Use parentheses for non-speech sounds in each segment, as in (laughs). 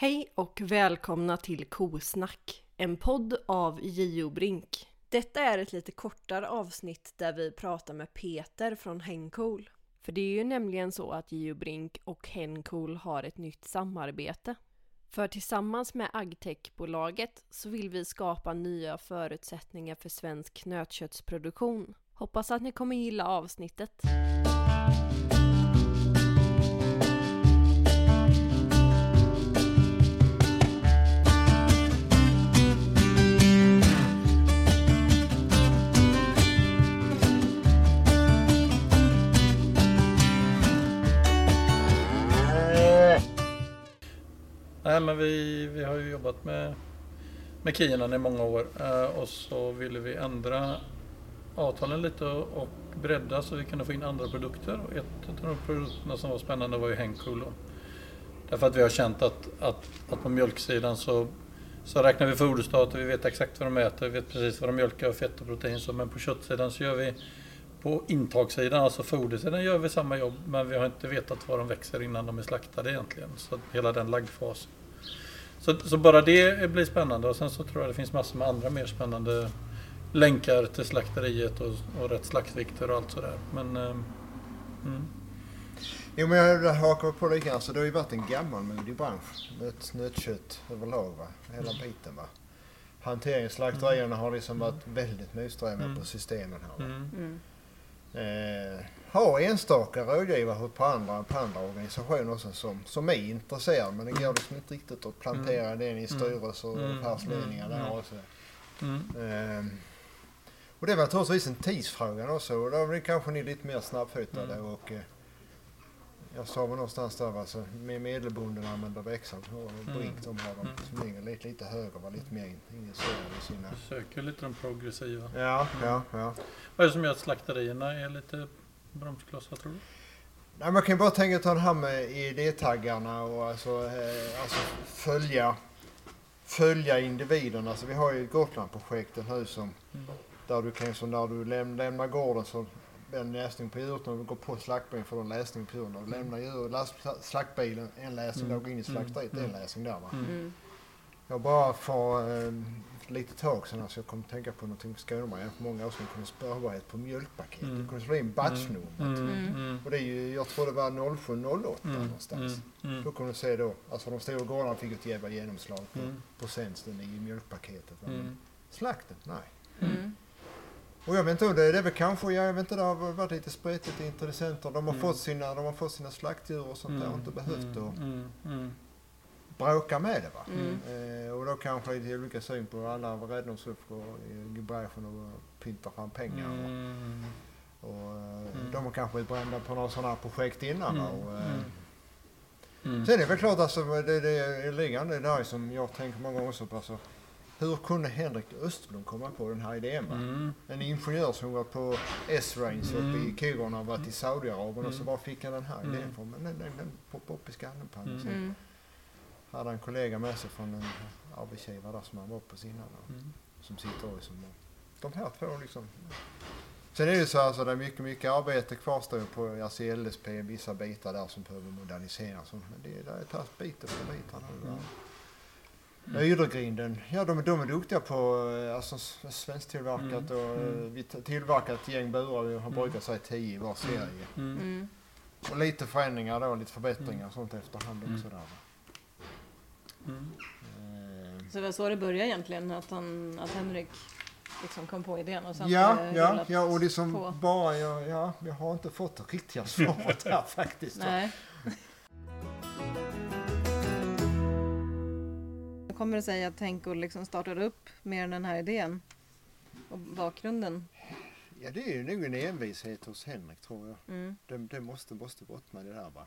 Hej och välkomna till Kosnack, en podd av J.O. Brink. Detta är ett lite kortare avsnitt där vi pratar med Peter från Hencool. För det är ju nämligen så att J.O. Brink och Hencool har ett nytt samarbete. För tillsammans med Agtech-bolaget så vill vi skapa nya förutsättningar för svensk nötköttsproduktion. Hoppas att ni kommer gilla avsnittet. Nej, men vi, vi har ju jobbat med, med Kianan i många år eh, och så ville vi ändra avtalen lite och, och bredda så vi kunde få in andra produkter. Och ett av de produkterna som var spännande var ju Henkul. Därför att vi har känt att, att, att på mjölksidan så, så räknar vi foderstater, vi vet exakt vad de äter, vi vet precis vad de mjölkar, fett och protein. Så, men på köttsidan så gör vi på intagssidan, alltså fodersidan, gör vi samma jobb men vi har inte vetat var de växer innan de är slaktade egentligen. Så hela den laggfasen. Så, så bara det blir spännande och sen så tror jag det finns massor med andra mer spännande länkar till slakteriet och, och rätt slaktvikter och allt sådär. Men, eh, mm. Jo men jag hakar på lite grann. Så det har ju varit en gammalmodig bransch. Nöt, nötkött överlag va. Hela biten va. Hanteringen, slakterierna har liksom varit väldigt motsträviga Mm. på systemen här. Va? Mm. Eh, har enstaka rådgivare på andra, på andra organisationer också som, som är intresserade men det går liksom inte riktigt att plantera den i styrelser och Mm. affärsledningar där Mm. också. Mm. Eh, och det var naturligtvis en tidsfråga också och då blir kanske ni lite mer snabbfotade Mm. och eh, jag sa väl någonstans där alltså med medelbonden använder växel och Mm. Brink de har de Mm. som ligger lite, lite högre var lite mer in- initierade i sina... Söker lite de progressiva. Ja, ja, ja. Vad är det som gör att slakterierna är lite bromsklossar tror du? Nej, man kan ju bara tänka ta det här med idétaggarna och alltså, eh, alltså följa, följa individerna. Alltså, vi har ju Gotlandprojektet nu som Mm. där du kan, som när du läm, lämnar gården så en läsning på när du går på slaktbilen du en läsning på djuren. När du lämnar djur, last, slaktbilen en läsning, Mm. går in i slakteriet Mm. en läsning där va. Mm. Mm. Jag bara för eh, lite tag sedan alltså jag kom att tänka på någonting på Skåneberg. För många år sedan kunde förberett på mjölkpaket. Mm. Du kunde slå in batchnumret. Mm. Mm. Mm. Och det är ju, jag tror det var 0708 Mm. någonstans. Mm. Mm. Då kunde du se då, alltså de stora gårdarna fick ett jävla genomslag på Mm. procenten i mjölkpaketet. va. Men Mm. Slakten, nej. Mm. Och jag vet inte, det, det är väl kanske, jag vet inte, det har varit lite spretigt i intressenter. De har, Mm. fått sina, de har fått sina slaktdjur och sånt där och inte behövt mm. att Mm. Mm. bråka med det va. Mm. Eh, och då kanske lite olika syn på alla var rädda om i bräschen och pynta fram pengar. Mm. Och, eh, Mm. De har kanske varit brända på några sådana här projekt innan. Mm. Och, eh, Mm. Mm. Sen är det väl klart alltså, det, det är liggande där som jag tänker många gånger så på. Alltså, hur kunde Henrik Österblom komma på den här idén? Mm. En ingenjör som var på S-Range uppe i Mm. Kiruna och varit i Saudiarabien och så Mm. bara fick han den här Mm. idén från. Men den, den, den poppade upp i skallen på honom. Mm. Mm. hade han en kollega med sig från en arbetsgivare där som han var på innan. Mm. Som sitter och som de här två liksom. Sen är det så alltså, det är mycket, mycket arbete kvarstår på alltså LSP, vissa bitar där som behöver moderniseras. Men det, det är tagit bit efter bit. Mm. Ydregrinden, ja de, de är duktiga på eh, alltså, svensktillverkat Mm, och eh, mm. vi t- tillverkat ett gäng burar, vi har Mm. brukat säga tio i var serie. Mm. Mm. Och lite förändringar då, lite förbättringar och sånt efterhand också Mm. där. Mm. Eh, Så det var så det började egentligen, att, han, att Henrik liksom kom på idén och sen Ja, ja, ja och det som på. bara, ja, ja, jag har inte fått det riktiga svaret här (laughs) faktiskt. Nej. Kommer det sig att Henko liksom startade upp med den här idén? Och bakgrunden? Ja, det är ju nog en envishet hos Henrik tror jag. Mm. Det, det måste, måste bottna i det där va.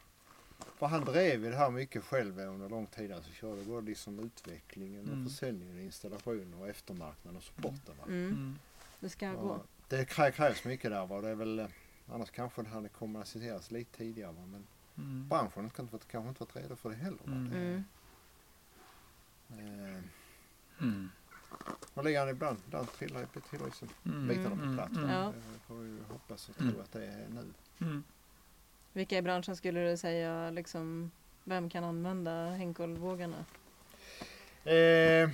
För han drev ju det här mycket själv under lång tid. Alltså körde både liksom utvecklingen och Mm. försäljningen, installationen och eftermarknaden och supporten va. Mm. Mm. Det ska gå. Och det krä, krävs mycket där va. Det är väl, eh, annars kanske det hade kommersialiserats lite tidigare va. Men Mm. branschen har kanske, inte- varit redo för det heller. Va? Mm. Mm. Eh, Mm. och ligger han ibland, ibland trillar, liksom Mm. bitarna på plats. Mm. Ja. Det får vi ju hoppas och tro Mm. att det är nu. Mm. Vilka i branschen skulle du säga liksom, vem kan använda Henkolvågarna? Eh,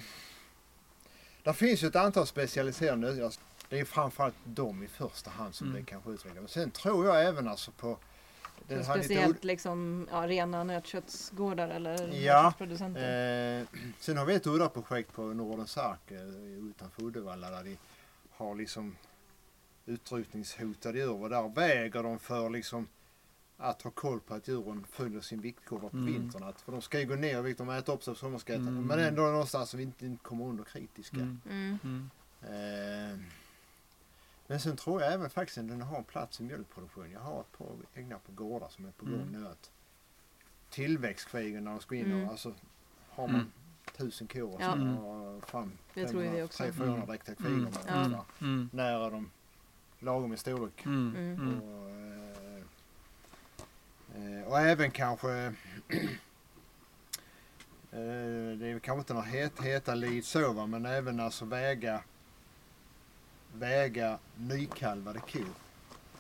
där finns ju ett antal specialiserade. Det är framförallt de i första hand som Mm. det kanske utvecklar. Men sen tror jag även alltså på Lite speciellt liksom, ja, rena nötköttsgårdar eller Ja, nötköttsproducenter. Eh, sen har vi ett udda projekt på Nordens Ark eh, utanför Uddevalla där de har liksom utrotningshotade djur och där väger de för liksom att ha koll på att djuren följer sin viktkurva på Mm. vintern. Att, för de ska ju gå ner i vikt, de äter upp sig som ska äta. Mm. Men ändå någonstans så vi inte, inte kommer under kritiska. Mm. Mm. Mm. Eh, men sen tror jag även faktiskt att den har en plats i mjölkproduktion. Jag har ett par ägnar på gårdar som är på gång Mm. nu. Att tillväxtkrigen när de ska in Mm. och alltså har man Mm. tusen kor och Ja. så Mm. har fram också. 300-400 Mm. dräktiga kvigor. Mm. med Ja. ungefär. Mm. När är de lagom i storlek? Mm. Mm. Mm. Och, eh, eh, och även kanske (clears throat) eh, det är kanske inte några het, heta lid så men även alltså väga väga nykalvade kor.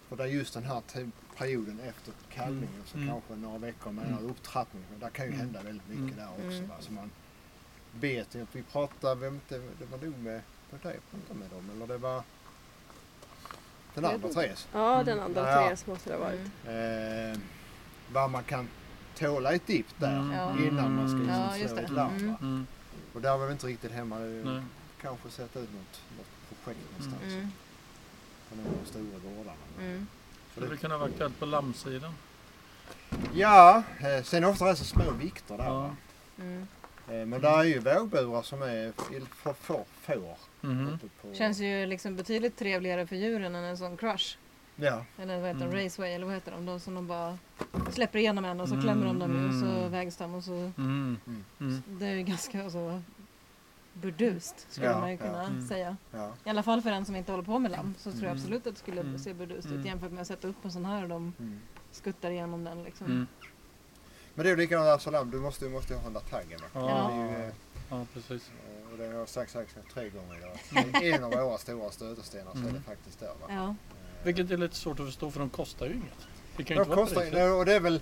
För det är just den här perioden efter kalvningen så Mm. kanske några veckor med Mm. en upptrappning. Men där kan ju Mm. hända väldigt mycket Mm. där också. Mm. Va? Så man vet ju, vi pratade, vem inte, det var nog med, var det jag pratade med dem eller det var den andra. Therese. Ja, den andra Ja. Therese måste det ha varit. Mm. Eh, vad man kan tåla ett dipp där Mm. Innan man ska Mm. liksom Ja, slå det. ett larm. Mm. Mm. Och där var vi inte riktigt hemma. Nej. Kanske sätta ut något, något projekt någonstans Mm. på någon av de stora gårdarna. Mm. Skulle det kunna vara aktuellt på lammsidan? Ja, eh, sen ofta är det så små vikter där. Ja. Mm. Eh, men där är ju vågburar som är för, för, får. Uppe på- Känns ju liksom betydligt trevligare för djuren än en sån crush. Ja, Eller vad heter de? Mm. Raceway eller vad heter de? De som de bara släpper igenom en och så Mm, klämmer de dem i och så mm. vägs de och så. Mm. Mm. Mm. Det är ju ganska så burdust skulle Ja, man ju ja. kunna Mm. säga. ja. I alla fall för en som inte håller på med lamm så tror jag Mm. absolut att det skulle Mm. se burdust ut Mm. jämfört med att sätta upp en sån här och de Mm. skuttar igenom den liksom. Mm. Men det är ju likadant där Salam, du måste, du måste den där taggen. Ja. Det ju, eh, ja, precis. och det har jag sagt, sagt tre gånger idag. (laughs) En av våra stora stötestenar så är det faktiskt där. Va? Ja. Eh, Vilket är lite svårt att förstå för de kostar ju inget. Det kan De inte vara kostar, priset. och det är väl...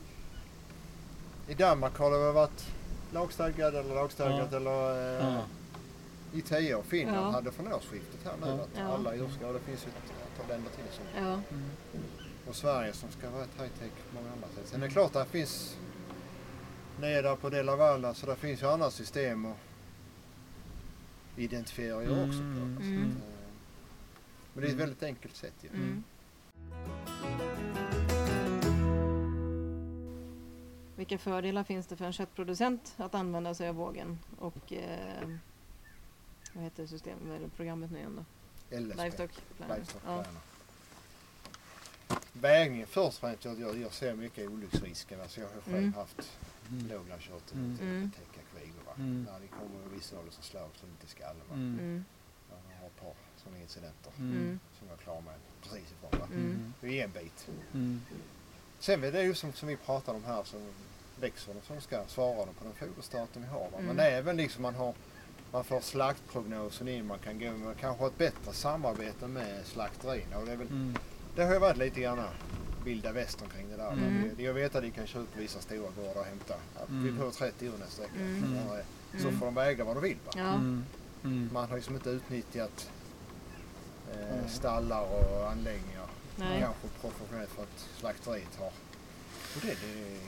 I Danmark har det väl varit lagstadgad eller lagstadgat eller eh, Ja. I tio år. Finland Ja. hade från årsskiftet här nu att Ja. alla och det finns ju ett antal länder till som Ja. Mm. Och Sverige som ska vara ett high-tech på många andra sätt. Sen är det klart att det finns nere på Del Valle så det finns ju andra system att identifiera djur också på. Mm. Så Mm. att, eh, Men det är ett väldigt enkelt sätt ju. Mm. Vilka fördelar finns det för en köttproducent att använda sig av vågen och eh, vad heter systemet, det programmet nu igen då? LSP. Livestock Planner. Livestock Ja. Först och främst, jag, jag, jag ser mycket olycksrisker. Alltså jag har själv Mm. haft Mm. låglandskört och Mm. Mm. täcka kvigor. va. Mm. När de kommer i viss ålder så slår så lite i skallen. va. Mm. Mm. Jag har ett par sådana incidenter Mm. som jag klarar mig precis ifrån. Va. Mm. Det är en bit. Mm. Sen är det ju som, som vi pratade om här så växer de som ska svara på den foderstaten vi har. Va? Mm. Men även liksom man har man får slaktprognosen in, man kan gå med kanske ha ett bättre samarbete med slakterierna. Och det, väl, Mm. det har ju varit lite grann vilda västern kring det där. Mm. Men det- Jag vet att de kan köra ut på vissa stora gårdar och hämta. Att Vi Mm. får 30 djur nästa vecka. Mm. Så Mm. får de väga vad de vill. Ja. Mm. Mm. Man har liksom inte utnyttjat eh, Mm. stallar och anläggningar Nej. kanske professionellt för att slakteriet har. Och det,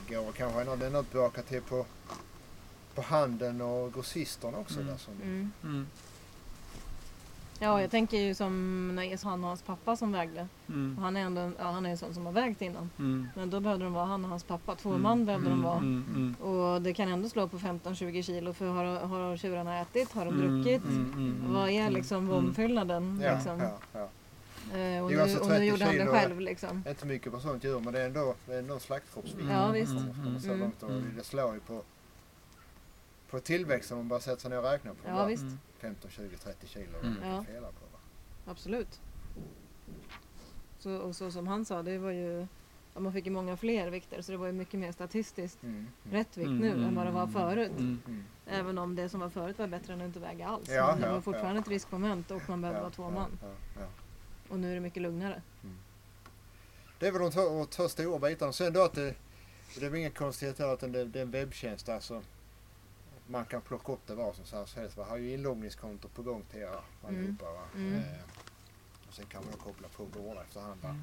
det går kanske är något tillbaka till på, på handeln och grossisterna också. Mm. Där som, Mm. Mm. Ja, jag tänker ju som när han och hans pappa som vägde. Och Mm. han är ändå ja, han är en sån som har vägt innan. Mm. Men då behövde de vara han och hans pappa. Två Mm. man behövde de Mm. vara. Mm. Mm. Och det kan ändå slå på 15-20 kilo för har, har tjurarna ätit? Har de Mm. druckit? Mm. Mm. Vad är Mm. liksom Mm. vomfyllnaden? ja, liksom? ja, ja. Eh, och, nu, alltså och nu 30 gjorde han det själv liksom. Inte mycket på sånt djur men det är ändå, det är ändå en slaktkroppsvikt. Ja, visst. Mm. Mm. Det slår ju på, på tillväxten om man bara sätter sig ner och räknar på. Ja, bara visst. Mm. 15, 20, 30 kilo. Mm. Ja. på. Va? Absolut. Så, och så som han sa, det var ju ja, man fick ju många fler vikter så det var ju mycket mer statistiskt Mm. Mm. rätt vikt Mm. nu än vad det var förut. Mm. Mm. Även om det som var förut var bättre än att inte väga alls. Ja, Men det ja, var fortfarande ja. ett riskmoment och man behövde Ja, vara två ja, man. Ja, ja. Och nu är det mycket lugnare. Det är väl de två, två stora bitarna. Sen då att det, det är väl inga konstigheter att det, det är en webbtjänst. Alltså, man kan plocka upp det var som helst. Vi har ju inloggningskonto på gång till er allihopa. Va? Mm. Eh, och sen kan man koppla på gårdar efterhand. Va? Mm.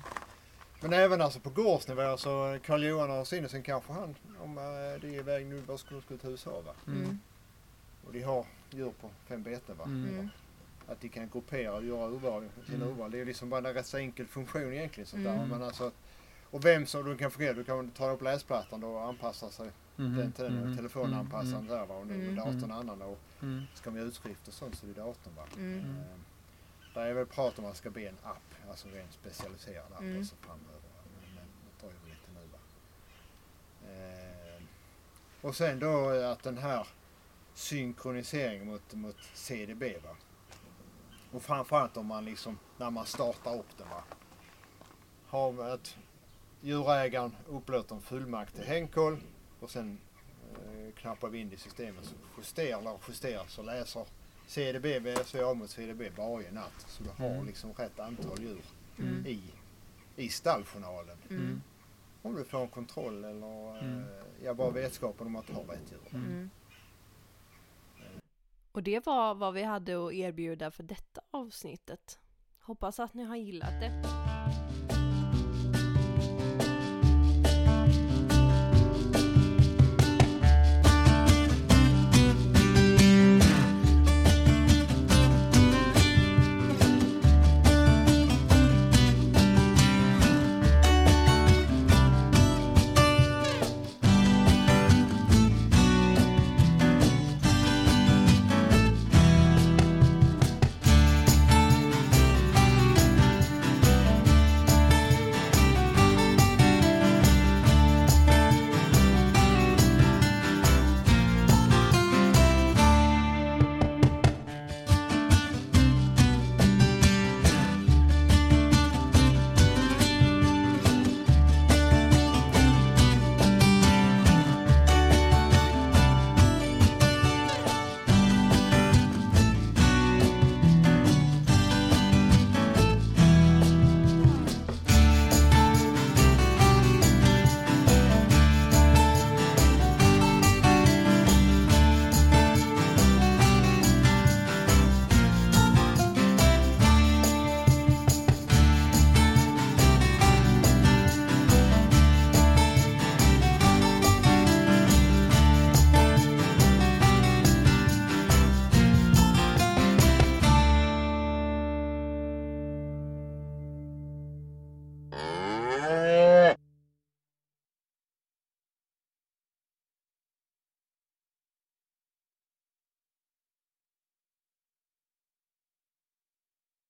Men även alltså på gårdsnivå så Karl-Johan och sen kanske han om eh, det är väg nu bara skulle skulle till USA. Va? Mm. Och de har djur på fem beten. Va? Mm. Mm. Att de kan gruppera och göra urval, sina Mm. urval. Det är liksom bara en rätt så enkel funktion egentligen. Sånt där. Mm. Men alltså, och vem som du kan fungera, du kan ta upp läsplattan då och anpassa sig Mhm. den till den. Mhm. Telefonanpassaren Mm. där va. Och nu Mm. med datorn annan och Mm. ska man göra utskrift och sånt så är det datorn va. Mm. Mm. Eh, Där är väl prat om att det ska bli en app, alltså en specialiserad app Mm. alltså framöver. Men det tar ju lite nu va. Eh, och sen då att den här synkroniseringen mot, mot CDB va. Och framförallt om man liksom, när man startar upp den va. Har att djurägaren upplåter en fullmakt till Henkoll och sen eh, knappar vi in det i systemet så justerar eller justeras och läser CDB, VSVA mot CDB varje natt. Så du har Mm. liksom rätt antal djur Mm. i, i stalljournalen. Mm. Om du får en kontroll eller Mm. eh, ja, bara vetskapen om att du har rätt djur. Mm. Mm. Och det var vad vi hade att erbjuda för detta avsnittet. Hoppas att ni har gillat det.